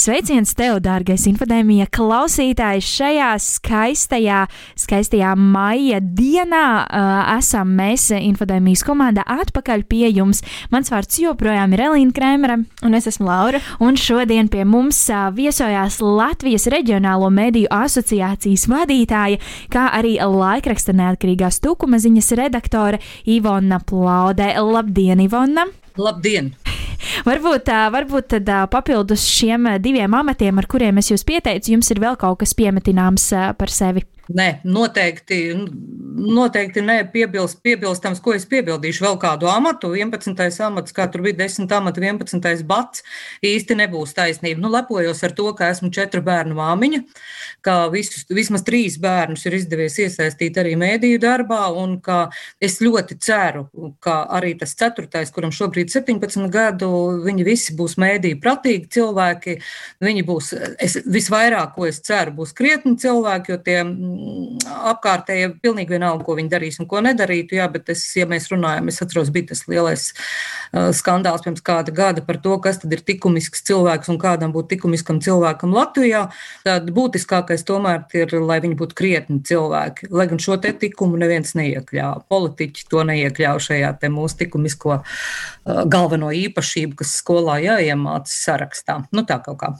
Sveiciens tev, dārgais infodēmija klausītājs! Šajā skaistajā, skaistajā maija dienā uh, esam mēs, infodēmijas komanda, atpakaļ pie jums. Mans vārds joprojām ir Elīna Krēmera, un es esmu Laura. Un šodien pie mums uh, viesojās Latvijas Reģionālo mediju asociācijas vadītāja, kā arī laikraksta neatkarīgās tukuma ziņas redaktore Ivona Plaude. Labdien, Ivona! Labdien! varbūt, varbūt tad papildus šiem diviem amatiem, ar kuriem es jūs pieteicu, jums ir vēl kaut kas piemetināms par sevi. Nē, noteikti, noteikti nē, piebilst, piebilstams, ko es piebildīšu. Vēl kādu amatu, 11. amats, kā tur bija 10 amata, 11. bats, īsti nebūs taisnība. Nu, lepojos ar to, ka esmu četru bērnu māmiņa, ka visus, vismaz trīs bērnus ir izdevies iesaistīt arī mēdīju darbā, un ka es ļoti ceru, ka arī tas ceturtais, kuram šobrīd 17 gadu, viņi visi būs mēdīju pratīgi cilvēki. Viņi būs, es visvairāk, ko es ceru, būs krietni cilvēki, jo tie apkārtējie pilnīgi vienalga, ko viņi darīs un ko nedarītu. Jā, bet es, ja mēs runājam, es atceros, bija tas lielais skandāls pirms kāda gada par to, kas tad ir likumisks cilvēks un kādam būtu likumiskam cilvēkam Latvijā. Tad būtiskākais tomēr ir, lai viņi būtu krietni cilvēki. Lai gan šo te likumu neviens neiekļāva. Politiķi to neiekļāva šajā mūsu likumisko uh, galveno īpašību, kas skolā jāiemācās sarakstā. Nu, tā kaut kā.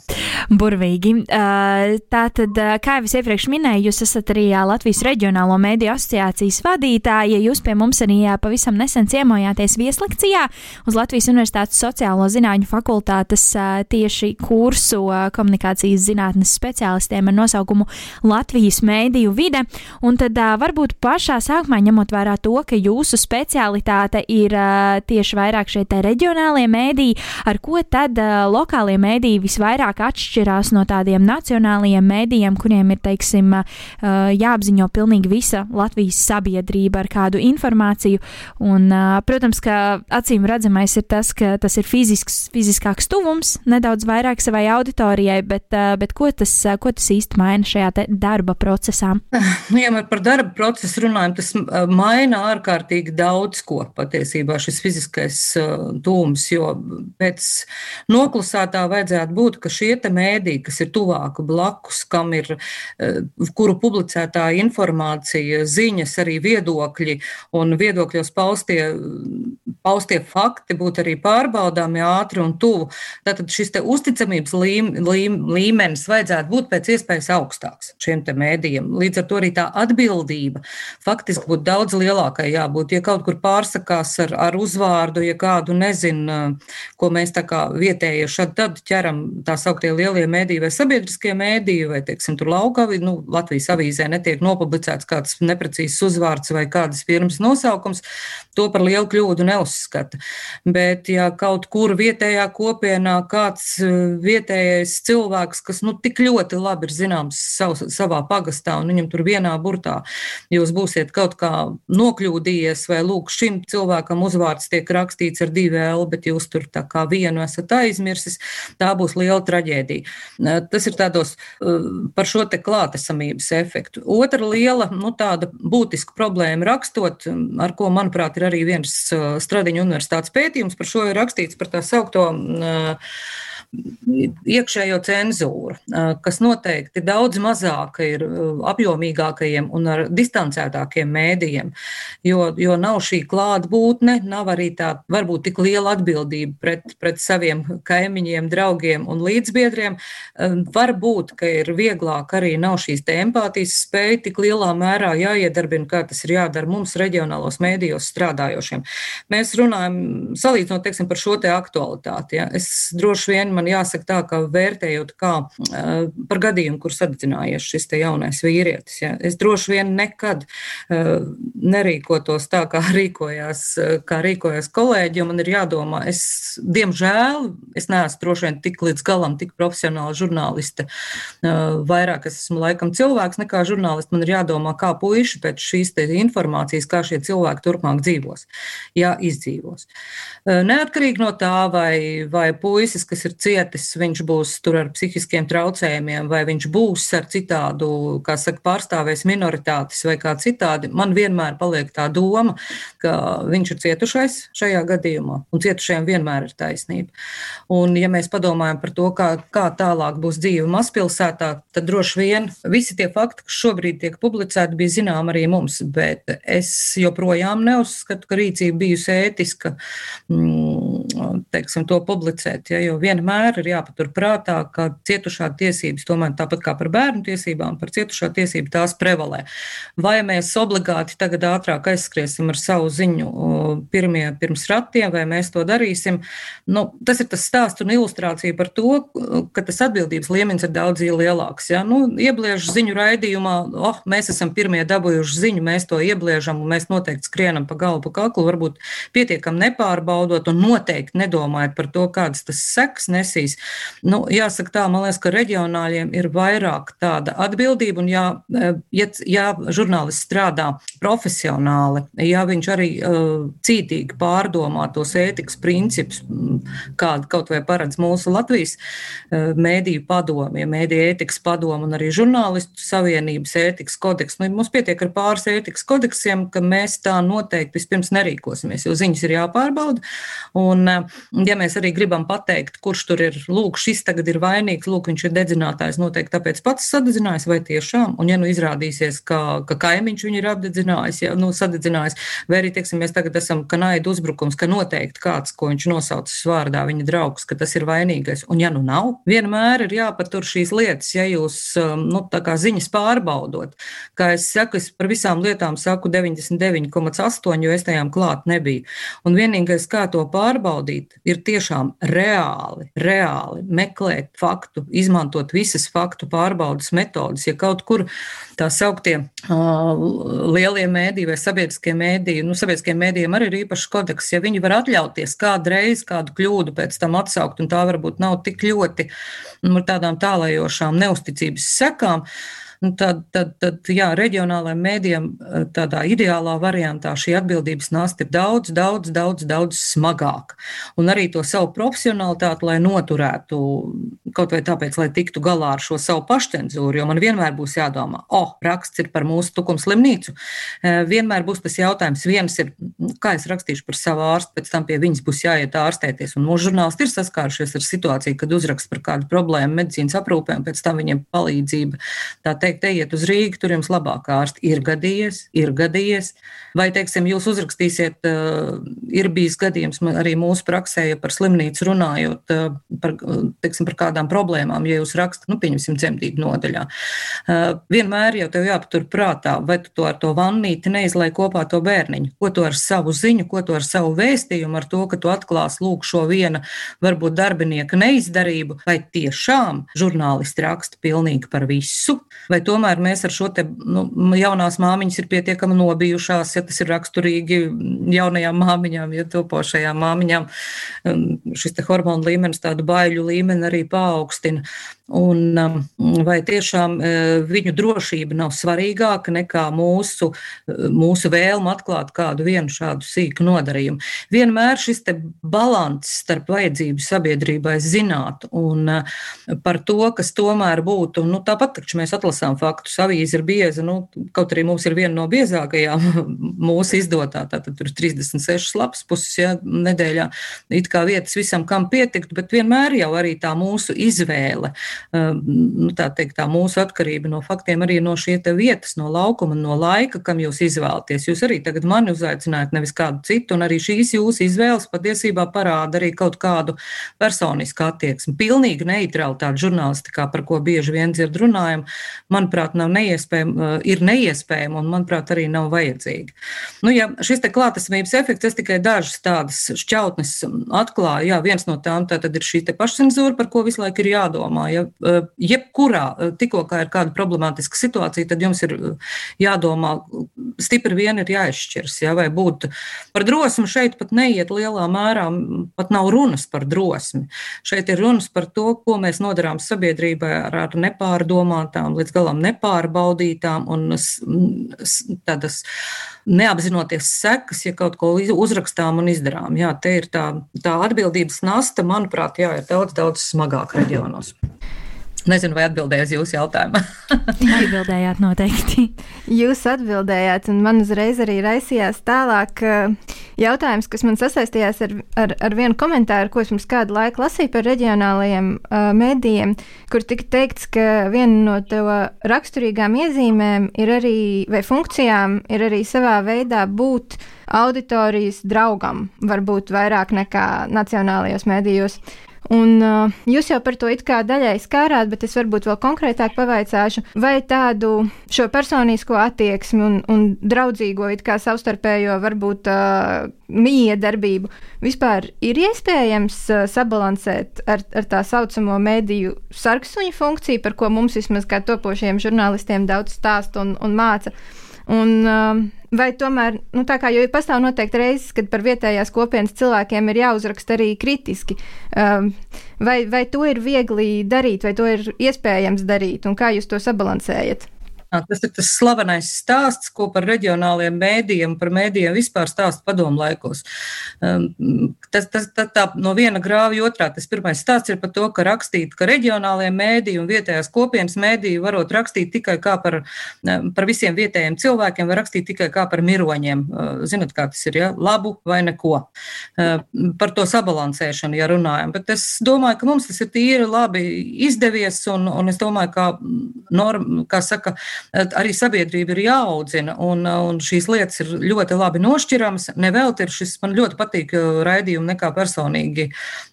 Burvīgi. Uh, tā tad, kā jau es iepriekš minēju, jūs esat arī Latvijas Reģionālo mediju asociācijas vadītāja. Jūs pie mums arī pavisam nesen ciemojāties vieslekcijā uz Latvijas Universitātes sociālo zinātņu fakultātes tieši kursu komunikācijas zinātnes speciālistiem ar nosaukumu Latvijas mēdīju vide. Un tad varbūt pašā sākumā ņemot vērā to, ka jūsu specialitāte ir tieši vairāk šie reģionālie mēdīji, ar ko tad lokālie mēdīji visvairāk atšķirās no tādiem nacionālajiem mēdījiem, kuriem ir, teiksim, jāapziņo pilnīgi visa Latvijas sabiedrība ar kādu informāciju. Un, protams, ka acīm redzamais ir tas, ka tas ir fizisks, fiziskāks tuvums, nedaudz vairāk savai auditorijai, bet, uh, bet ko, tas, ko tas īsti maina šajā darba procesā? Nu, ja mēs par darba procesu runājam, tas maina ārkārtīgi daudz ko patiesībā šis fiziskais tūms, jo pēc noklusētā vajadzētu būt, ka šie mēdī, kas ir tuvāk blakus, kam ir, kuru publicētā informācija, ziņas, arī viedokļi un viedokļos paustie, paustie fakti būtu arī pārbaudāmi ātri un tuvu. Tātad šis uzticamības līm, līm, līmenis vajadzētu būt pēc iespējas augstāks šiem mēdījiem. Līdz ar to arī tā atbildība faktiski būtu daudz lielākai jābūt. Ja kaut kur pārsakās ar, ar uzvārdu, ja kādu nezina, ko mēs tā kā vietējie šad tad ķeram tā sauktie lielie mēdīji vai sabiedriskie mēdīji vai, teiksim, tur laukavi, nu, Latvijas avīzē netiek nopublicēts kāds neprecīzs uzvārds vai kādas firmas nosaukums, to par lielu kļūdu neuzskata. Bet, ja kaut kur vietējā kopienā kāds eh, vietējais cilvēks, kas nu, tik ļoti labi ir zināms sav, savā pagastā, un viņam tur vienā burtā jūs būsiet kaut kā nokļūdījies, vai lūk, šim cilvēkam uzvārds tiek rakstīts ar divu L, bet jūs tur tā kā vienu esat aizmirsis, tā būs liela traģēdija. Eh, tas ir tādos eh, par šo te klātesamības efektu. Otra liela, nu, tāda būtiska problēma rakstot, ar ko, manuprāt, ir arī viens Stradiņu universitātes pētījums, par šo ir rakstīts par tā saukto uh, iekšējo cenzūru, kas noteikti daudz mazāka ir apjomīgākajiem un ar distancētākiem mēdījiem, jo, jo nav šī klātbūtne, nav arī tā varbūt tik liela atbildība pret, pret saviem kaimiņiem, draugiem un līdzbiedriem. Varbūt, ka ir vieglāk arī nav šīs empātijas spēja tik lielā mērā jāiedarbina, kā tas ir jādara mums reģionālos mēdījos strādājošiem. Mēs runājam, salīdzinot, teiksim, par šo te aktualitāti. Ja. Es droši vien man jāsaka tā, ka vērtējot kā par gadījumu, kur sadedzinājies šis te jaunais vīrietis, ja, es droši vien nekad nerīkotos tā, kā rīkojās, kā rīkojās kolēģi, jo man ir jādomā, es, diemžēl, es neesmu droši vien tik līdz galam, tik profesionāla žurnāliste, vairāk es esmu laikam cilvēks nekā žurnālists, man ir jādomā, kā puiši pēc šīs informācijas, kā šie cilvēki turpmāk dzīvos, ja izdzīvos. Neatkarīgi no tā, vai, vai puisis, kas ir cietis, viņš būs tur ar psihiskiem traucējumiem, vai viņš būs ar citādu, kā saka, pārstāvēs minoritātes vai kā citādi, man vienmēr paliek tā doma, ka viņš ir cietušais šajā gadījumā, un cietušajiem vienmēr ir taisnība. Un, ja mēs padomājam par to, kā, kā tālāk būs dzīve mazpilsētā, tad droši vien visi tie fakti, kas šobrīd tiek publicēti, bija zinām arī mums, bet es joprojām neuzskatu, ka rīcība bijusi ētiska. Mm, teiksim, to publicēt. Ja, jo vienmēr ir jāpatur prātā, ka cietušā tiesības, tomēr tāpat kā par bērnu tiesībām, par cietušā tiesību tās prevalē. Vai mēs obligāti tagad ātrāk aizskriesim ar savu ziņu pirmie pirms ratiem, vai mēs to darīsim? Nu, tas ir tas stāsts un ilustrācija par to, ka tas atbildības līmenis ir daudz lielāks. Ja? Nu, iebliežu ziņu raidījumā, oh, mēs esam pirmie dabūjuši ziņu, mēs to iebliežam un mēs noteikti skrienam pa galvu, pa kaklu, varbūt pietiekam nepārbaudot un noteikti nedomājot par to, kādas tas seks nesīs. Nu, jāsaka tā, man liekas, ka reģionāļiem ir vairāk tāda atbildība, un jā, eh, ja, ja žurnālists strādā profesionāli, ja viņš arī uh, cītīgi pārdomā tos ētikas principus, kāda kaut vai paredz mūsu Latvijas uh, mēdīju padomi, ja mēdīju ētikas padomu un arī žurnālistu savienības ētikas kodeks, nu, mums pietiek ar pāris ētikas kodeksiem, ka mēs tā noteikti vispirms nerīkosimies, jo ziņas ir jāpārbauda, un ja mēs arī gribam pateikt, kurš tur ir, lūk, šis tagad ir vainīgs, lūk, viņš ir dedzinātājs, noteikti tāpēc pats sadedzinājis, vai tiešām, un ja nu izrādīsies, ka, ka kaimiņš viņu ir apdedzinājis, ja, nu, sadedzinājis, vai arī, teiksim, mēs tagad esam, ka naidu uzbrukums, ka noteikti kāds, ko viņš nosaucis vārdā, viņa draugs, ka tas ir vainīgais, un ja nu nav, vienmēr ir jāpatur šīs lietas, ja jūs, um, nu, tā kā ziņas pārbaudot, kā es saku, es par visām lietām saku 99,8, jo es tajām klāt nebiju, un vienīgais, kā to pārbaudīt, ir tiešām reāli, reāli meklēt faktu, izmantot visas faktu pārbaudas metodas. Ja kaut kur tā sauktie uh, lielie mēdīji vai sabiedriskie mēdīji, nu, sabiedriskiem mēdījiem arī ir īpašs kodeks, ja viņi var atļauties kādreiz kādu kļūdu pēc tam atsaukt, un tā varbūt nav tik ļoti nu, tādām tālējošām neusticības sekām, uh, nu, tad, tad, tad jā, reģionālajiem mēdījiem eh, tādā ideālā variantā šī atbildības nasta ir daudz, daudz, daudz, daudz smagāka. Un arī to savu profesionalitāti, lai noturētu, kaut vai tāpēc, lai tiktu galā ar šo savu pašcensūru, jo man vienmēr būs jādomā, o, oh, raksts ir par mūsu tukums slimnīcu. Eh, vienmēr būs tas jautājums, viens ir, nu, kā es rakstīšu par savu ārstu, pēc tam pie viņas būs jāiet ārstēties. Un mūsu žurnālisti ir saskārušies ar situāciju, kad uzrakst par kādu problēmu medicīnas aprūpē, un pēc tam viņiem palīdzība. Tā teikt, teikt, ejiet uz Rīgu, tur jums labāk ārsti ir gadījies, ir gadījies. Vai, teiksim, jūs uzrakstīsiet, uh, ir bijis gadījums arī mūsu praksē, ja par slimnīcu runājot, uh, par, teiksim, par kādām problēmām, ja jūs rakstat, nu, pieņemsim, dzemdību nodaļā. Uh, vienmēr jau tev jāpatur prātā, vai tu to ar to vannīti neizlai kopā to bērniņu, ko tu ar savu ziņu, ko tu ar savu vēstījumu, ar to, ka tu atklās lūk šo viena varbūt darbinieka neizdarību, vai tiešām žurnālisti raksta pilnīgi par visu, vai tomēr mēs ar šo te nu, jaunās māmiņas ir pietiekami nobijušās, ja tas ir raksturīgi jaunajām māmiņām, ja topošajām māmiņām, šis hormonu līmenis tādu baiļu līmeni arī paaugstina. Un um, vai tiešām uh, viņu drošība nav svarīgāka nekā mūsu, uh, mūsu vēlme atklāt kādu vienu šādu sīku nodarījumu? Vienmēr šis balans starp vajadzību sabiedrībai zināt un uh, par to, kas tomēr būtu, nu, tāpat, taču mēs atlasām faktus, avīze ir bieza, nu, kaut arī mums ir viena no biezākajām mūsu izdotā, tātad tur ir 36 lapas puses ja, nedēļā, it kā vietas visam, kam pietikt, bet vienmēr jau arī tā mūsu izvēle nu, tā teikt, tā mūsu atkarība no faktiem arī no šie vietas, no laukuma, no laika, kam jūs izvēlaties. Jūs arī tagad mani uzaicinājāt, nevis kādu citu, un arī šīs jūsu izvēles patiesībā parāda arī kaut kādu personisku attieksmi. Pilnīgi neitralitāte žurnālistikā, par ko bieži vien dzird runājam, manuprāt, nav neiespējama, ir neiespējama un, manuprāt, arī nav vajadzīga. Nu, ja šis te klātesamības efekts, es tikai dažas tādas šķautnes atklāju. Jā, viens no tām ir šī pašcensūra, par ko visu laiku ir jādomā. Ja, jebkurā tikko kā ir kāda problemātiska situācija, tad jums ir jādomā, stipri vien ir jāizšķirs, ja, vai būt par drosmi šeit pat neiet lielā mērā, pat nav runas par drosmi. Šeit ir runas par to, ko mēs nodarām sabiedrībai ar, ar nepārdomātām, līdz galam nepārbaudītām un tādas neapzinoties sekas, ja kaut ko uzrakstām un izdarām. Jā, te ir tā, tā atbildības nasta, manuprāt, jā, ir daudz, daudz smagāk reģionos. Nezinu, vai atbildēju uz jūsu jautājumu. atbildējāt noteikti. Jūs atbildējāt, un man uzreiz arī raisījās tālāk jautājums, kas man sasaistījās ar, ar, ar vienu komentāru, ko es pirms kādu laiku lasīju par reģionālajiem uh, mēdījiem, kur tika teikts, ka viena no to raksturīgām iezīmēm ir arī, vai funkcijām ir arī savā veidā būt auditorijas draugam, varbūt vairāk nekā nacionālajos mēdījos. Un, uh, jūs jau par to it kā daļai skārāt, bet es varbūt vēl konkrētāk pavaicāšu, vai tādu šo personisko attieksmi un, un draudzīgo, it kā savstarpējo, varbūt uh, miedarbību vispār ir iespējams uh, sabalansēt ar, ar tā saucamo mediju sarksuņu funkciju, par ko mums vismaz kā topošiem žurnālistiem daudz stāsta un, un māca. Un, uh, Vai tomēr, nu, tā kā jau pastāv noteikti reizes, kad par vietējās kopienas cilvēkiem ir jāuzraksta arī kritiski, um, vai, vai to ir viegli darīt, vai to ir iespējams darīt, un kā jūs to sabalansējat? Tas ir tas slavenais stāsts, ko par reģionāliem mēdījiem, par mēdījiem vispār stāsta padomu laikos. Tas, tas, tā, tā, no viena grāva otrā. Tas pirmais stāsts ir par to, ka rakstīt, ka reģionālajie mēdīji un vietējās kopienas mēdīji varot rakstīt tikai kā par, par visiem vietējiem cilvēkiem, vai rakstīt tikai kā par miroņiem. Zinat, kā tas ir, ja? labu vai neko. Par to sabalansēšanu, ja runājam. Bet es domāju, ka mums tas ir tīri labi izdevies, un, un es domāju, ka, norm, kā saka, arī sabiedrība ir jāaudzina, un, un šīs lietas ir ļoti labi nošķiramas. Nevelti ir šis, man ļoti patīk raidījuma nekā personīgi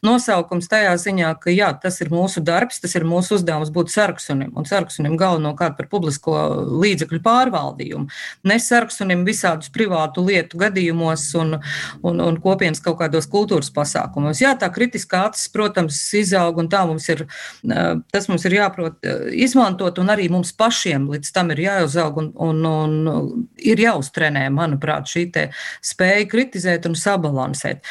nosaukums tajā ziņā, ka jā, tas ir mūsu darbs, tas ir mūsu uzdevums būt sarksunim, un sarksunim galvenokārt par publisko līdzekļu pārvaldījumu. Ne sarksunim visādus privātu lietu gadījumos un, un, un kopienas kaut kādos kultūras pasākumos. Jā, tā kritiskā acis, protams, izaug, un tā mums ir, tas mums ir jāprot izmantot, un arī mums pašiem līdz tam ir jāuzaug un, un, un ir jāuztrenē, manuprāt, šī spēja kritizēt un sabalansēt.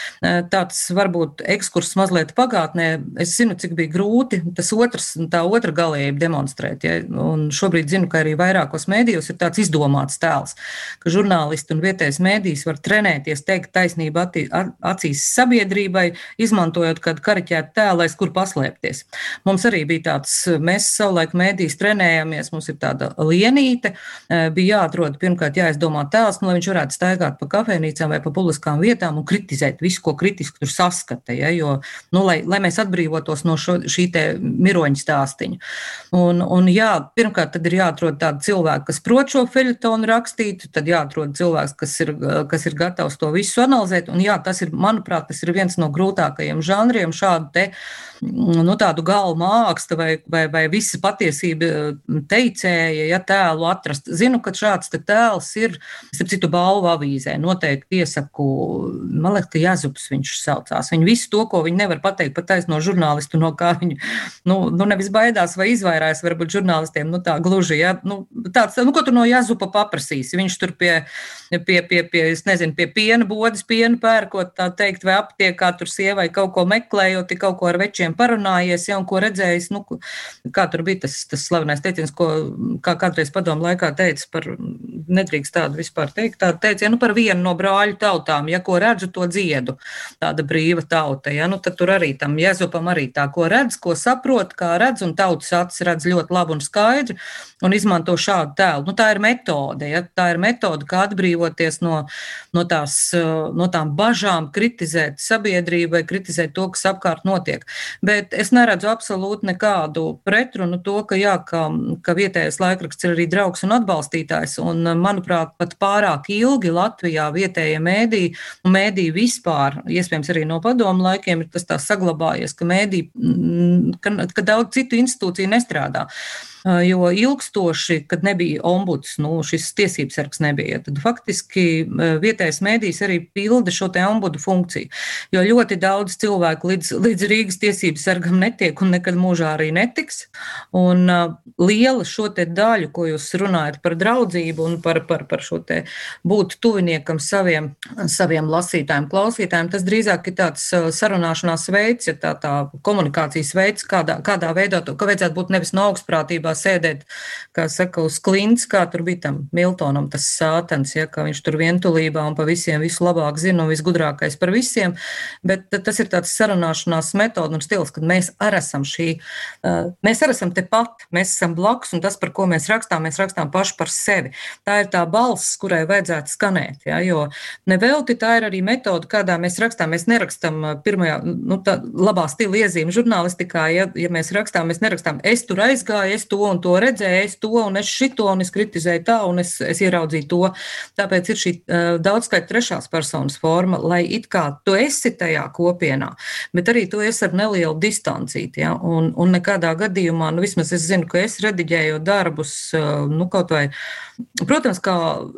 Tāds varbūt ekskurs mazliet pagātnē. Es zinu, cik bija grūti tas otrs, tā otra galējība demonstrēt. Ja? Un šobrīd zinu, ka arī vairākos mēdījos ir tāds izdomāts tēls, ka žurnālisti un vietējais mēdījis var trenēties, teikt taisnību acīs sabiedrībai, izmantojot kādu kariķētu tēlu, aiz kur paslēpties. Mums arī bija tāds, mēs savulaik mēdījis trenējāmies, mums ir tāda lienīte. Eh, bija jāatrod pirmkārt jāizdomā tēls, nu, lai viņš varētu staigāt pa kafejnīcām vai pa publiskām vietām un kritizēt visu, ko kritiski tur saskata. Ja, jo, nu, lai, lai mēs atbrīvotos no šo, šī miroņa stāstiņa. Un, un jā, pirmkārt, tad ir jāatrod tādi cilvēki, kas prot šo feļetonu rakstīt, tad jāatrod cilvēks, kas ir, kas ir gatavs to visu analizēt. Un jā, tas ir, manuprāt, tas ir viens no grūtākajiem žanriem šādu te, nu, tādu galvu mākslu vai, vai, vai visa patiesība teicēja, ja tēlu atrast. Zinu, ka šāds tēls ir, starp citu, balvu avīzē. Noteikti iesaku, man liekas, ka Jāzups viņš saucās. Viņi visu to, ko viņi nevar pateikt pat taisno žurnālistu, no kā viņi, nu, nu nevis baidās vai izvairās, varbūt žurnālistiem, nu tā gluži, ja, nu, tāds, nu, ko tu no Jāzupa paprasīsi? Viņš tur pie, pie, pie, pie, es nezinu, pie piena bodas, pienu pērkot, tā teikt, vai aptiekā tur sievai kaut ko meklējot, kaut ko ar večiem parunājies, ja, un ko redzējis, nu, kā tur bija tas, tas slavenais teiciens, ko, kā kādreiz padomu laikā teica par nedrīkst tādu vispār teikt. Tādu teicienu nu, par vienu no brāļu tautām, ja ko redzu, to dziedu. Tāda brīva tauta, ja, nu tad tur arī tam Jēzupam arī tā, ko redz, ko saprot, kā redz, un tautas acis redz ļoti labi un skaidri un izmanto šādu tēlu. Nu, tā ir metode, ja, tā ir metode, kā atbrīvoties no, no, tās, no tām bažām, kritizēt sabiedrību vai kritizēt to, kas apkārt notiek. Bet es neredzu absolūti nekādu pretrunu to, ka, jā, ka, ka vietējais laikraksts ir arī draugs un atbalstītājs. Un, manuprāt, pat pārāk ilgi Latvijā vietējie mēdīji un mēdīji vispār, iespējams arī no padomu laikiem, ir tas tā saglabājies, ka mēdīji, ka, ka daudz citu institūciju nestrādā. Jo ilgstoši, kad nebija ombuds, nu, šis tiesības sargs nebija, tad faktiski vietējais mēdījis arī pilda šo te ombudu funkciju. Jo ļoti daudz cilvēku līdz, līdz Rīgas tiesības sargam netiek un nekad mūžā arī netiks. Un liela šo te daļu, ko jūs runājat par draudzību un par, par, par šo te būt tuviniekam saviem, saviem lasītājiem, klausītājiem, tas drīzāk ir tāds sarunāšanās veids, ja tā, tā komunikācijas veids, kādā, kādā veidā to, ka vajadzētu būt nevis no augstprātībā sēdēt, kā saka, uz klints, kā tur bija tam Miltonam, tas sātens, ja, ka viņš tur vientulībā un pa visiem visu labāk zina un visgudrākais par visiem, bet tas ir tāds sarunāšanās metoda un stils, kad mēs arī esam šī, mēs arī esam tepat, mēs esam blakus un tas, par ko mēs rakstām, mēs rakstām paši par sevi. Tā ir tā balss, kurai vajadzētu skanēt, ja, jo nevelti tā ir arī metode, kādā mēs rakstām. Mēs nerakstam pirmajā, nu, tā labā stila iezīme žurnālistikā, ja, ja mēs rakstām, mēs nerakstām, es tur aizgāju, es to un to redzēju, es to un es šito un es kritizēju tā un es, es ieraudzīju to. Tāpēc ir šī uh, daudzskait trešās personas forma, lai it kā tu esi tajā kopienā, bet arī tu esi ar nelielu distancīti. Ja? Un, un nekādā gadījumā, nu vismaz es zinu, ka es rediģēju darbus, uh, nu kaut vai, protams, kā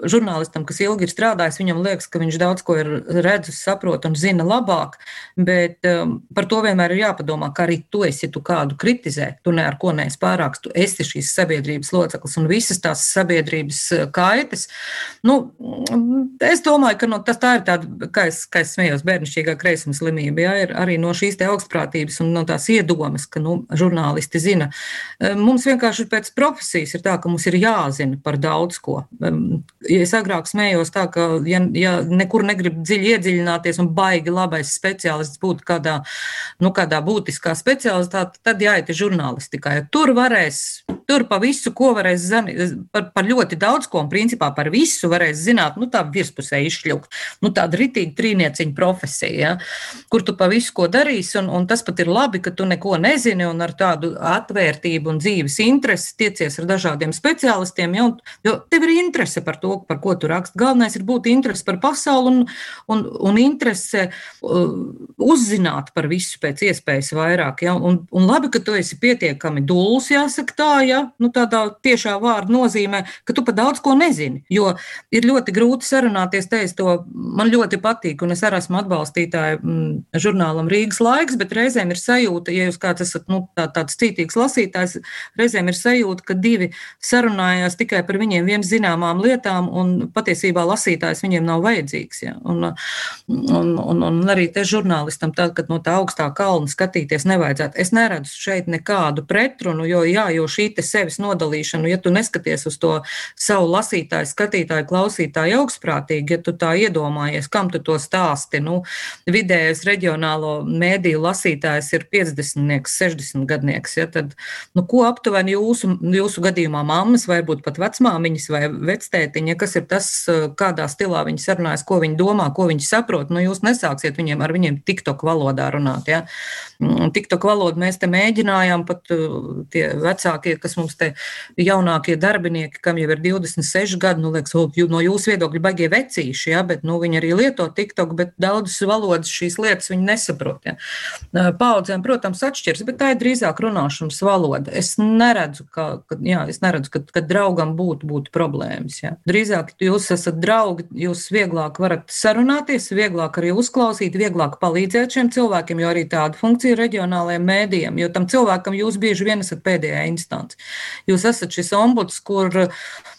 žurnālistam, kas ilgi ir strādājis, viņam liekas, ka viņš daudz ko ir redzis, saprot un zina labāk, bet um, par to vienmēr ir jāpadomā, ka arī tu esi, ja tu kādu kritizē, tu ne ar ko neesi pārāks, tu esi šīs sabiedrības loceklis un visas tās sabiedrības eh, kaitas. Nu, es domāju, ka nu, tas tā ir tāda, kā es, kā es smējos, bērnišķīgā kreisuma slimība. Jā, ir arī no šīs augstprātības un no tās iedomas, ka nu, žurnālisti zina. Eh, mums vienkārši pēc profesijas ir tā, ka mums ir jāzina par daudz ko. Ja es agrāk smējos tā, ka ja, ja nekur negrib dziļi iedziļināties un baigi labais speciālists būtu kādā, nu, kādā būtiskā specialitātē, tad jāiet žurnālistikā. Ja tur varēs Tur pa visu, ko varēs zināt, par, par ļoti daudz ko, un principā par visu varēs zināt, nu tā virspusē izšļaukt. Nu, tāda ritīga trīnieciņa profesija, ja, kur tu pa visu ko darīsi, un, un tas pat ir labi, ka tu neko nezini, un ar tādu atvērtību un dzīves interesi tiecies ar dažādiem speciālistiem, ja, un, jo tev ir interese par to, par ko tu raksti. Galvenais ir būt interese par pasauli un, un, un interese uh, uzzināt par visu pēc iespējas vairāk. Ja, un, un labi, ka tu esi pietiekami dūls, jāsaka tā, ja, nu, tādā tiešā vārda nozīmē, ka tu pa daudz ko nezini. Jo ir ļoti grūti sarunāties, te es to man ļoti patīk, un es arī esmu atbalstītāja mm, žurnālam Rīgas laiks, bet reizēm ir sajūta, ja jūs kāds esat nu, tā, tāds cītīgs lasītājs, reizēm ir sajūta, ka divi sarunājās tikai par viņiem vien zināmām lietām, un patiesībā lasītājs viņiem nav vajadzīgs. Ja. Un, un, un, un arī te žurnālistam, tā, kad no tā augstā kalna skatīties nevajadzētu. Es neredzu šeit nekādu pretrunu, jo, jā, jo šī sevis nodalīšanu, ja tu neskaties uz to savu lasītāju, skatītāju, klausītāju augstprātīgi, ja tu tā iedomājies, kam tu to stāsti. Nu, vidējais reģionālo mēdīju lasītājs ir 50, 60 gadnieks. Ja, tad, nu, ko aptuveni jūsu, jūsu gadījumā mammas, varbūt pat vecmāmiņas vai vectētiņa, kas ir tas, kādā stilā viņi sarunājas, ko viņi domā, ko viņi saprot. Nu, jūs nesāksiet viņiem ar viņiem TikTok valodā runāt. Ja. Mm, TikTok valodu mēs te mēģinājām, pat tie vecākie, kas mums te jaunākie darbinieki, kam jau ir 26 gadi, nu, liekas, no jūsu viedokļa baigie vecīši, ja, bet nu, viņi arī lieto TikTok, bet daudzas valodas šīs lietas viņi nesaprot. Ja. Paudzēm, protams, atšķiras, bet tā ir drīzāk runāšanas valoda. Es neredzu, ka, ka, jā, es neredzu, ka, ka draugam būtu, būtu problēmas. Ja. Drīzāk jūs esat draugi, jūs vieglāk varat sarunāties, vieglāk arī uzklausīt, vieglāk palīdzēt šiem cilvēkiem, jo arī tāda funkcija ir reģionālajiem mēdījiem, jo tam cilvēkam jūs bieži vien esat pēdējā instance. Jūs esat šis ombuds, kur,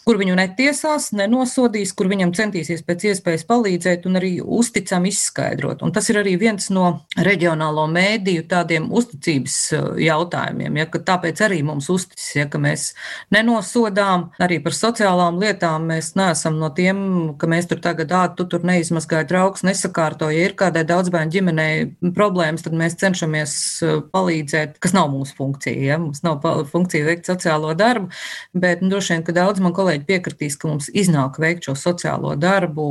kur viņu netiesās, nenosodīs, kur viņam centīsies pēc iespējas palīdzēt un arī uzticami izskaidrot. Un tas ir arī viens no reģionālo mēdīju tādiem uzticības eh, jautājumiem, ja, ka tāpēc arī mums uzticis, ja, ka mēs nenosodām arī par sociālām lietām. Mēs neesam no tiem, ka mēs tur tagad, ā, tu tur neizmazgāji trauks, nesakārtoji. Ja ir kādai daudzbērnu ģimenei problēmas, tad mēs cenšamies eh, palīdzēt, kas nav mūsu funkcija. Ja? Mums nav funkcija veikt sociālo darbu, bet nu, droši vien, ka daudz man kolēģi piekritīs, ka mums iznāk veikt šo sociālo darbu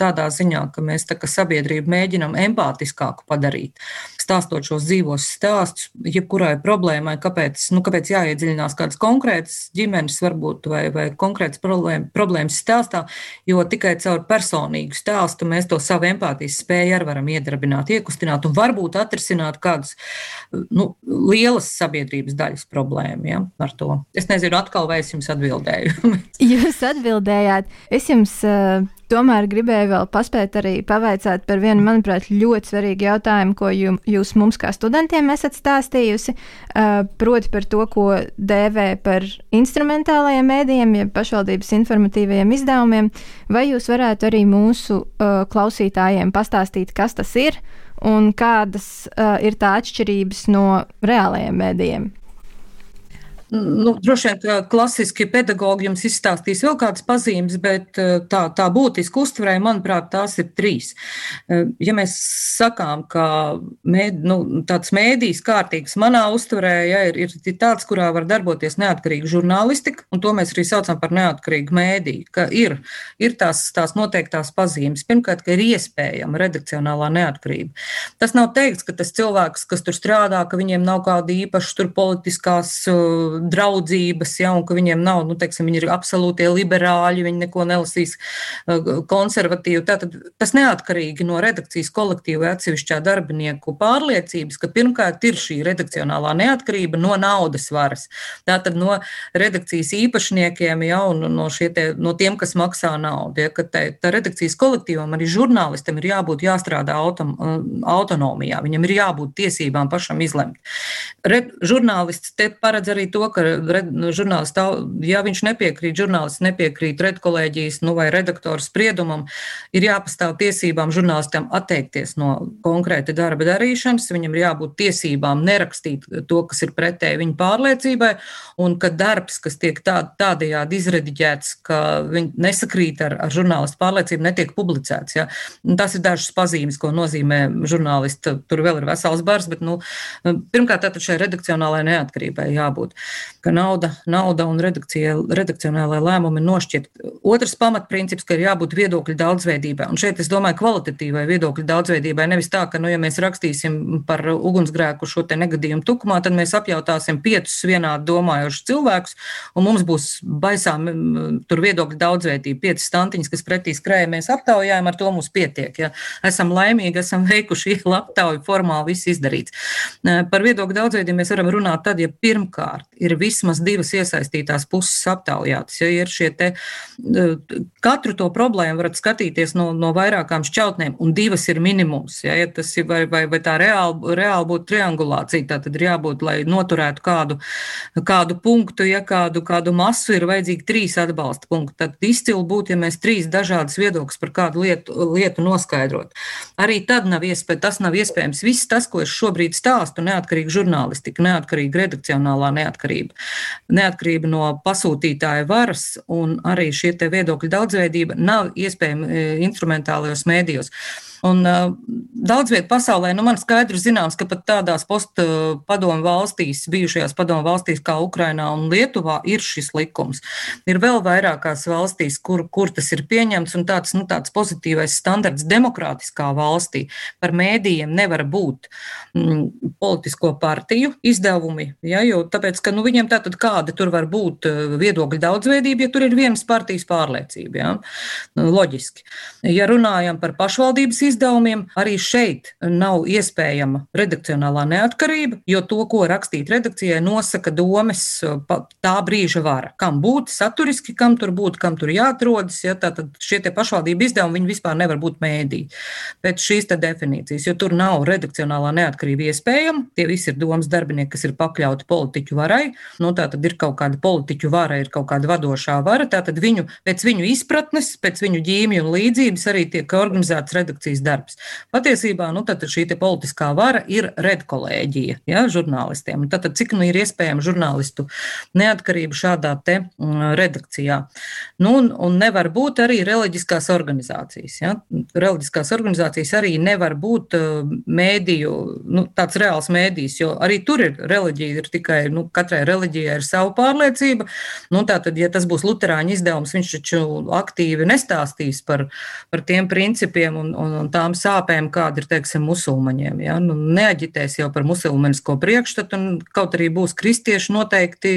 tādā ziņā, ka mēs tā kā sabiedrību mēģinam empātiskāku padarīt. Stāstot šos dzīvos stāstus, jebkurai problēmai, kāpēc, nu, kāpēc jāiedziļinās kādas konkrētas ģimenes, varbūt, vai, vai konkrētas problēma, problēmas stāstā, jo tikai caur personīgu stāstu mēs to savu empātijas spēju arī varam iedarbināt, iekustināt un varbūt atrisināt kādus nu, lielas sabiedrības daļas problēmu ja, ar to. Es nezinu, atkal vai es jums atbildēju. jūs atbildējāt. Es jums uh, tomēr gribēju vēl paspēt arī pavaicāt par vienu, manuprāt, ļoti svarīgu jautājumu, ko jum, jūs mums kā studentiem esat stāstījusi. Uh, proti par to, ko dēvē par instrumentālajiem mēdījiem, jeb pašvaldības informatīvajiem izdevumiem. Vai jūs varētu arī mūsu uh, klausītājiem pastāstīt, kas tas ir? un kādas uh, ir tā atšķirības no reālajiem mēdījiem? Nu, droši vien, ka klasiski pedagogi jums izstāstīs vēl kādas pazīmes, bet eh, tā, tā būtiski uztverē, manuprāt, tās ir trīs. Eh, ja mēs sakām, ka mēd, nu, tāds mēdījis kārtīgs manā uztverē ja, ir, ir tāds, kurā var darboties neatkarīga žurnālistika, un to mēs arī saucam par neatkarīgu mēdīju, ka ir, ir tās, tās noteiktās pazīmes. Pirmkārt, ka ir iespējama redakcionālā neatkarība. Tas nav teikts, ka tas cilvēks, kas tur strādā, ka viņiem nav kāda īpaša tur politiskās draudzības, ja, un ka viņiem nav, nu, teiksim, viņi ir absolūtie liberāļi, viņi neko nelasīs uh, konservatīvi. Tātad tas neatkarīgi no redakcijas kolektīva atsevišķā darbinieku pārliecības, ka pirmkārt ir šī redakcionālā neatkarība no naudas varas. Tātad no redakcijas īpašniekiem, ja, un no, te, no tiem, kas maksā naudu. Ja, te, tā redakcijas kolektīvam arī žurnālistam ir jābūt jāstrādā autom, uh, autonomijā, viņam ir jābūt tiesībām pašam izlemt. Red, žurnālists te paredz arī to, ka nu, žurnālists, ja viņš nepiekrīt, žurnālists nepiekrīt redkolēģijas nu, vai redaktora spriedumam, ir jāpastāv tiesībām žurnālistam atteikties no konkrēta darba darīšanas, viņam ir jābūt tiesībām nerakstīt to, kas ir pretēji viņa pārliecībai, un ka darbs, kas tiek tā, tādējādi izrediģēts, ka viņi nesakrīt ar, ar žurnālistu pārliecību, netiek publicēts. Ja? Tas ir dažas pazīmes, ko nozīmē žurnālisti. Tur vēl ir vesels bars, bet nu, pirmkārt, šai redakcionālajai neatkarībai jābūt ka nauda, nauda un redakcionālai lēmumi nošķirt. Otrs pamatprincips, ka ir jābūt viedokļu daudzveidībai. Un šeit es domāju kvalitatīvai viedokļu daudzveidībai. Nevis tā, ka, nu, ja mēs rakstīsim par ugunsgrēku šo te negadījumu tukumā, tad mēs apjautāsim piecus vienādi domājošus cilvēkus, un mums būs baisām tur viedokļu daudzveidība. Piecas stantiņas, kas pretī skrēja, mēs aptaujājam, ar to mums pietiek. Ja. Esam laimīgi, esam veikuši aptauju formāli, viss izdarīts. Par viedokļu daudzveidību mēs varam runāt tad, ja pirmkārt ir vismaz divas iesaistītās puses aptaujātas. Ja ir šie te, katru to problēmu varat skatīties no, no vairākām šķautnēm, un divas ir minimums. Ja, ja tas ir vai, vai, vai tā reāli, reāli būtu triangulācija, tā tad ir jābūt, lai noturētu kādu, kādu punktu, ja kādu, kādu masu ir vajadzīgi trīs atbalsta punkti. Tad izcili būtu, ja mēs trīs dažādas viedokļas par kādu lietu, lietu noskaidrot. Arī tad nav iespēja, tas nav iespējams. Viss tas, ko es šobrīd stāstu, neatkarīga žurnālistika, neatkarīga redakcionālā neatkarība neatkarība. Neatkarība no pasūtītāja varas un arī šie viedokļu daudzveidība nav iespējama e, instrumentālajos mēdījos. Un uh, daudz vietā pasaulē, nu, man skaidrs zināms, ka pat tādās postpadomu valstīs, bijušajās padomu valstīs kā Ukrainā un Lietuvā, ir šis likums. Ir vēl vairākās valstīs, kur, kur tas ir pieņemts, un tāds, nu, tāds pozitīvais standarts demokrātiskā valstī par mēdījiem nevar būt mm, politisko partiju izdevumi, ja, jo tāpēc, ka, nu, viņiem tātad kāda tur var būt viedokļa daudzveidība, ja tur ir vienas partijas pārliecība. Ja? Loģiski. Ja runājam par pašvaldības izdevumiem, arī šeit nav iespējama redakcionālā neatkarība, jo to, ko rakstīt redakcijai, nosaka domes tā brīža vara. Kam būt saturiski, kam tur būt, kam tur jāatrodas. Ja? Tātad šie pašvaldību izdevumi vispār nevar būt mēdī pēc šīs definīcijas, jo tur nav redakcionālā neatkarība iespējama. Tie visi ir domas darbinieki, kas ir pakļauti politiķu varai. Nu, tā tad ir kaut kāda politiķu vara, ir kaut kāda vadošā vara. Tātad viņu, pēc viņu izpratnes, pēc viņu ģīmju un līdzības arī tiek organizēts redakcijas darbs. Patiesībā nu, šī politiskā vara ir redkolēģija ja, žurnālistiem. Tātad, cik nu ir iespējama žurnālistu neatkarība šādā te mm, redakcijā? Nu, un, un nevar būt arī reliģiskās organizācijas. Ja. Reliģiskās organizācijas arī nevar būt uh, mēdīju, nu, tāds reāls mēdījis, jo arī tur ir reliģija, ir tikai nu, katrai reliģijai ir sava pārliecība. Nu, tātad, ja tas būs Lutāņu izdevums, viņš taču aktīvi nestāstīs par, par tiem principiem un, un, un tām sāpēm, kāda ir, teiksim, musulmaņiem. Ja? Nu, neaģitēs jau par musulmanisko priekšstatu, un kaut arī būs kristieši noteikti,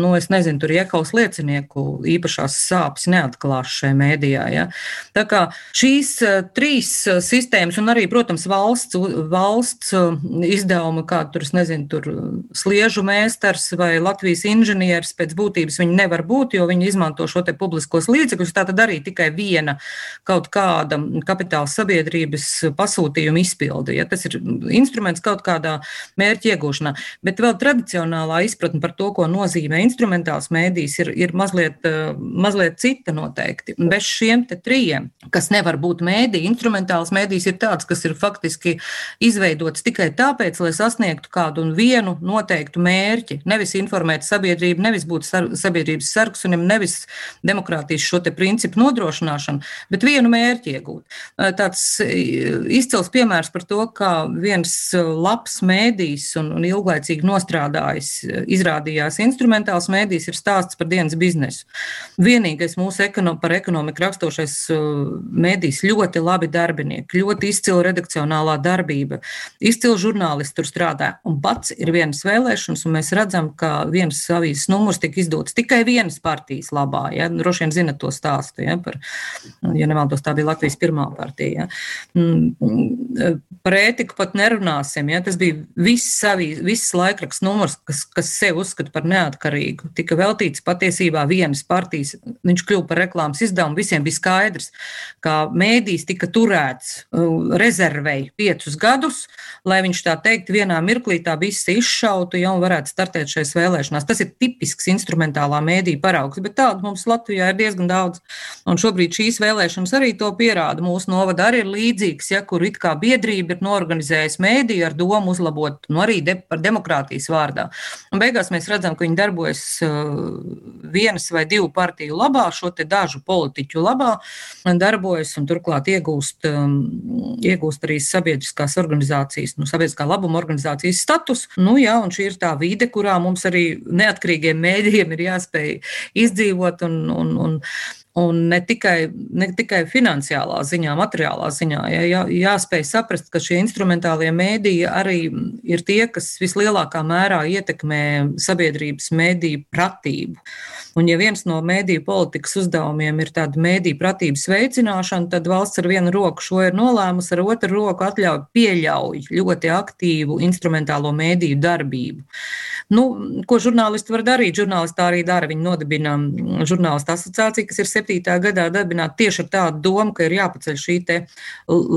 nu, es nezinu, tur iekaus liecinieku īpašās sāpes neatklās šajā mēdījā. Ja? Tā kā šīs uh, trīs uh, sistēmas un arī, protams, valsts, valsts uh, izdevumi, kā tur, nezinu, tur sliežu mēstars vai Latvijas inženieris pēc būtības viņi nevar būt, jo viņi izmanto šo te publiskos līdzekļus. Tā tad arī tikai viena kaut kāda kapitāla sabiedrības pasūtījuma izpilde. Ja? Tas ir instruments kaut kādā mērķa iegūšanā. Bet vēl tradicionālā izpratne par to, ko nozīmē instrumentāls mēdījis, ir, ir mazliet, mazliet cita noteikti. Bez šiem trijiem, kas nevar būt mēdī, instrumentāls mēdījis ir tāds, kas ir faktiski izveidots tikai tāpēc, lai sasniegtu kādu un vienu noteiktu mērķi. Nevis informēt sabiedrību, nevis būt sabiedrības sarksunim, nevis demokrātijas šo principu nodrošināšanu, bet vienu mērķi iegūt. Tāds izcils piemērs par to, kā viens labs mēdījis un, un ilglaicīgi nostrādājis izrādījās instrumentāls mēdījis ir stāsts par dienas biznesu. Vienīgais mūsu ekono, par ekonomiku rakstošais mēdījis ļoti labi darbinieki, ļoti izcila redakcionālā darbība, izcila žurnālisti tur strādā. Un pats ir vienas vēlēšanas, un mēs redzam, ka viens avīzes numurs tika izdots tikai vienas partijas labā. Ja? Droši vien zinat to stāstu, ja, par, ja nemaldos, tā bija Latvijas pirmā partija. Ja? Par ētiku pat nerunāsim. Ja? Tas bija viss, avīz, viss laikraksts numurs, kas, kas sev uzskata par neatkarīgu. Tika veltīts patiesībā vienas partijas, viņš kļuva par reklāmas izdevumu. Visiem bija skaidrs, ka mēdīs tika turēts uh, rezervei piecus gadus, lai viņš tā teikt vienā mirklī tā viss izšautu jau varētu startēt šajās vēlēšanās. Tas ir tipisks instrumentālā mēdīja paraugs, bet tādu mums Latvijā ir diezgan daudz. Un šobrīd šīs vēlēšanas arī to pierāda. Mūsu novada arī ir līdzīgs, ja kur it kā biedrība ir norganizējusi mēdīju ar domu uzlabot nu, arī de, par demokrātijas vārdā. Un beigās mēs redzam, ka viņi darbojas uh, vienas vai divu partiju labā, šo te dažu politiķu labā, darbojas un turklāt iegūst, um, iegūst arī sabiedriskās organizācijas, nu, sabiedriskā labuma organizācijas status. Nu, jā, un šī ir tā vide, kurā mums arī neatkarīgiem mēdījiem ir jāspēj izdzīvot un, un, un Un ne tikai, ne tikai finansiālā ziņā, materiālā ziņā. Jā, jāspēj saprast, ka šie instrumentālie mēdīji arī ir tie, kas vislielākā mērā ietekmē sabiedrības mēdīju pratību. Un, ja viens no mēdīju politikas uzdevumiem ir tāda mēdīju pratības veicināšana, tad valsts ar vienu roku šo ir nolēmusi, ar otru roku atļauj pieļauj ļoti aktīvu instrumentālo mēdīju darbību. Nu, ko žurnālisti var darīt? Žurnālisti tā arī dara. Viņi nodibina žurnālistu asociāciju, kas ir 7. gadā dibināta tieši ar tādu domu, ka ir jāpaceļ šī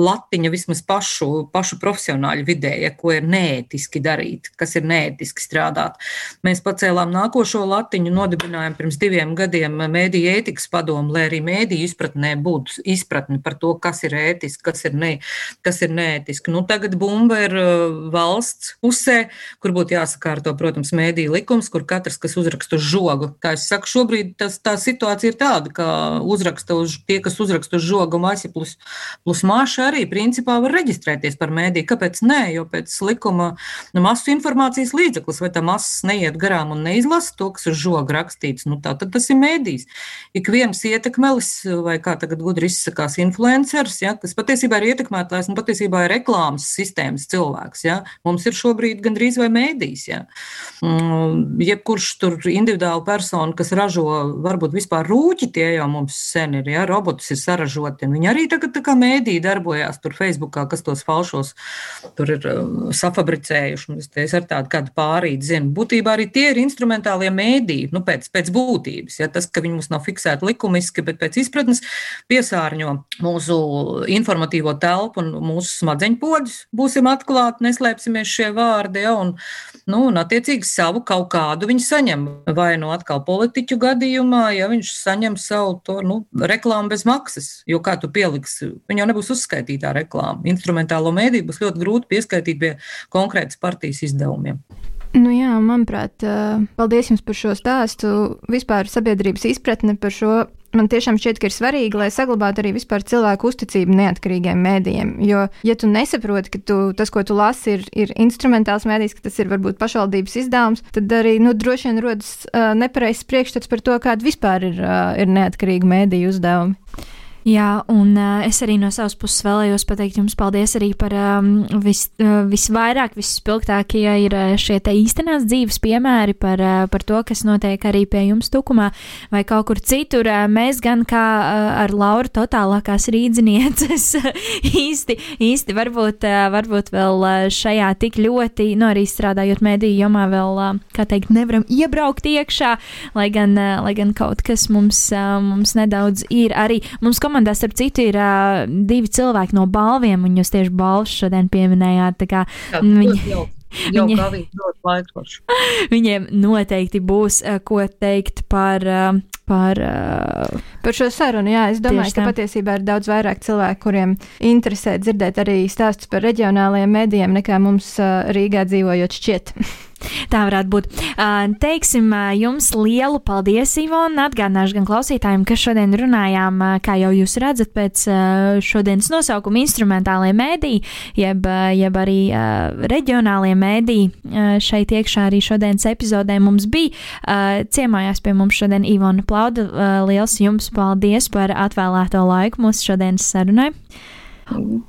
latiņa vismaz pašu, pašu profesionāļu vidē, ja, ko ir neētiski darīt, kas ir neētiski strādāt. Mēs pacēlām nākošo latiņu, nodibinājām pirms diviem gadiem mēdīju ētikas padomu, lai arī mēdīju izpratnē būtu izpratne par to, kas ir ētiski, kas ir, ne, kas ir neētiski. Nu, tagad bumba ir valsts pusē, kur būtu jāsakārto, protams, mēdīju likums, kur katrs, kas uzraksta uz žogu, kā es saku, šobrīd tas, tā situācija ir tāda, ka uzraksta uz tie, kas uzraksta uz žogu masi plus, plus māša arī principā var reģistrēties par mēdīju. Kāpēc nē? Jo pēc likuma nu, masu informācijas līdzeklis, vai tā masas neiet garām un neizlasa to, kas uz žoga rakstīts, nu tā tad tas ir mēdījis. Ik viens ietekmelis, vai kā tagad gudri izsakās, influenceris, ja, kas patiesībā ir ietekmētājs un patiesībā ir reklāmas sistēmas cilvēks. Ja. Mums ir šobrīd gandrīz vai mēdījis. Ja. Mm, jebkurš tur individuāli persona, kas ražo varbūt vispār rūķi, tie jau mums sen ir, ja robotus ir saražoti. Viņi arī tagad tā kā mēdī darbojās tur Facebookā, kas tos falšos tur ir um, safabricējuši. Es ar tādu kādu pārīti zinu. Būtībā arī tie ir instrumentālie mēdī, nu pēc, pēc būtības. Ja, tas, ka viņi mums nav fiksēti likumiski, bet pēc izpratnes piesārņo mūsu informatīvo telpu un mūsu smadzeņu poģus. Būsim atklāti, neslēpsimies šie vārdi. Ja, un, nu, un attiecīgi savu kaut kādu viņi saņem. Vai nu atkal politiķu gadījumā, ja viņš saņem savu to nu, reklāmu bez maksas, jo kā tu pieliksi, viņa jau nebūs uzskaitītā reklāma. Instrumentālo mēdīju būs ļoti grūti pieskaitīt pie konkrētas partijas izdevumiem. Nu jā, manuprāt, paldies jums par šo stāstu. Vispār sabiedrības izpratne par šo man tiešām šķiet, ka ir svarīgi, lai saglabātu arī vispār cilvēku uzticību neatkarīgiem mēdījiem. Jo, ja tu nesaproti, ka tu, tas, ko tu lasi, ir, ir instrumentāls mēdījis, ka tas ir varbūt pašvaldības izdevums, tad arī nu, droši vien rodas uh, nepareizs priekšstats par to, kāda vispār ir, uh, ir neatkarīga mēdīju uzdevumi. Jā, un uh, es arī no savas puses vēlējos pateikt jums paldies arī par um, vis, uh, visvairāk, visspilgtākie ir šie te īstenās dzīves piemēri par, uh, par to, kas notiek arī pie jums tukumā vai kaut kur citur. Uh, mēs gan kā uh, ar Lauru totālākās rīdzinieces īsti, īsti varbūt, uh, varbūt vēl šajā tik ļoti, nu arī strādājot mediju jomā vēl, uh, kā teikt, nevaram iebraukt iekšā, lai gan, uh, lai gan kaut kas mums, uh, mums nedaudz ir arī. Mums komandā, starp citu, ir uh, divi cilvēki no balviem, un jūs tieši balvas šodien pieminējāt. Kā, Jā, viņi, jau. Jau Viņi, viņiem noteikti būs uh, ko teikt par, uh, par, uh, par šo sarunu. Jā, es domāju, ka patiesībā ir daudz vairāk cilvēku, kuriem interesē dzirdēt arī stāstus par reģionālajiem medijiem, nekā mums uh, Rīgā dzīvojot šķiet. Tā varētu būt. Teiksim jums lielu paldies, Ivona. Atgādināšu gan klausītājiem, ka šodien runājām, kā jau jūs redzat, pēc šodienas nosaukuma instrumentālie mēdī, jeb, jeb arī reģionālie mēdī. Šeit iekšā arī šodienas epizodē mums bija. Ciemājās pie mums šodien Ivona Plauda. Liels jums paldies par atvēlēto laiku mūsu šodienas sarunai.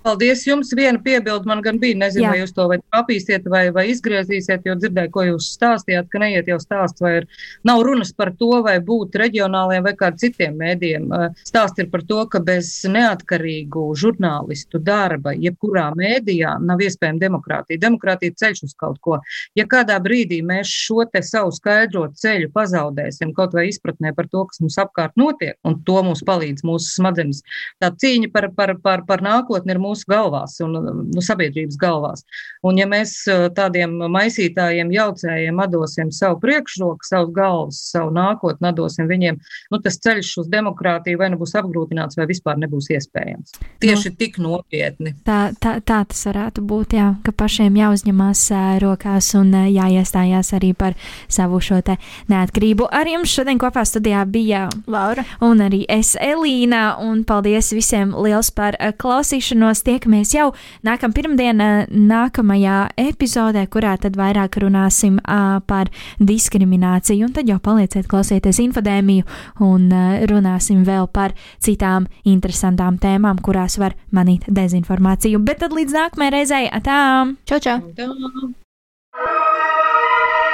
Paldies jums. Viena piebilde man gan bija. Nezinu, Jā. vai jūs to vai papīsiet vai, vai izgriezīsiet, jo dzirdēju, ko jūs stāstījāt, ka neiet jau stāsts, vai ir, nav runas par to, vai būt reģionāliem vai kādiem citiem mēdiem. Stāsts ir par to, ka bez neatkarīgu žurnālistu darba, jebkurā mēdījā, nav iespējama demokrātija. Demokrātija ceļš uz kaut ko. Ja kādā brīdī mēs šo te savu skaidro ceļu pazaudēsim, kaut vai izpratnē par to, kas mums apkārt notiek, un to mums palīdz mūsu smadzenes, tā cīņa par, par, par, par nākotni nākotne ir mūsu galvās un nu, sabiedrības galvās. Un ja mēs tādiem maisītājiem, jaucējiem atdosim savu priekšroku, savu galvas, savu nākotni atdosim viņiem, nu, tas ceļš uz demokrātiju vai nu būs apgrūtināts, vai vispār nebūs iespējams. Tieši nu, tik nopietni. Tā, tā, tā tas varētu būt, jā, ka pašiem jāuzņemās rokās un jāiestājās arī par savu šo te neatkarību. Ar jums šodien kopā studijā bija Laura un arī es Elīna, un paldies visiem liels par klausīšanos klausīšanos. Tiekamies jau nākamā pirmdiena, nākamajā epizodē, kurā tad vairāk runāsim uh, par diskrimināciju. Un tad jau palieciet klausieties infodēmiju un uh, runāsim vēl par citām interesantām tēmām, kurās var manīt dezinformāciju. Bet tad līdz nākamajai reizei, atām! Čau, čau!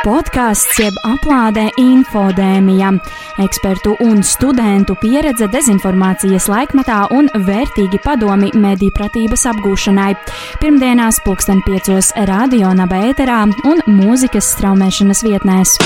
Podkāsts jeb aplādē infodēmija, ekspertu un studentu pieredze dezinformācijas laikmetā un vērtīgi padomi mediju pratības apgūšanai. Pirmdienās pulksten piecos radio naba ēterā un mūzikas straumēšanas vietnēs.